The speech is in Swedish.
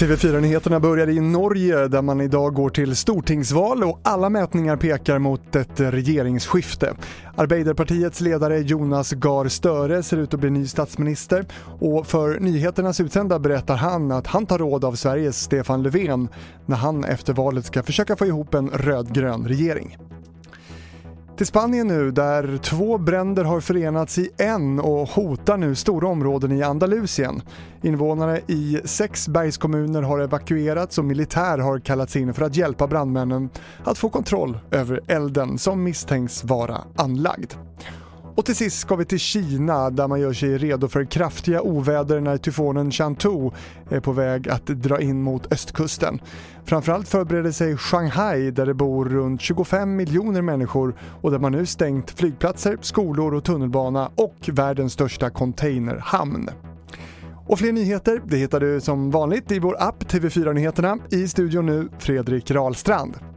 TV4-nyheterna börjar i Norge där man idag går till stortingsval och alla mätningar pekar mot ett regeringsskifte. Arbeiderpartiets ledare Jonas Gahr Støre ser ut att bli ny statsminister och för nyheternas utsända berättar han att han tar råd av Sveriges Stefan Löfven när han efter valet ska försöka få ihop en rödgrön regering. Till Spanien nu där två bränder har förenats i en och hotar nu stora områden i Andalusien. Invånare i sex bergskommuner har evakuerats och militär har kallats in för att hjälpa brandmännen att få kontroll över elden som misstänks vara anlagd. Och till sist ska vi till Kina där man gör sig redo för kraftiga oväder när tyfonen Chantou är på väg att dra in mot östkusten. Framförallt förbereder sig Shanghai där det bor runt 25 miljoner människor och där man nu stängt flygplatser, skolor och tunnelbana och världens största containerhamn. Och fler nyheter det hittar du som vanligt i vår app TV4 Nyheterna. I studion nu Fredrik Rahlstrand.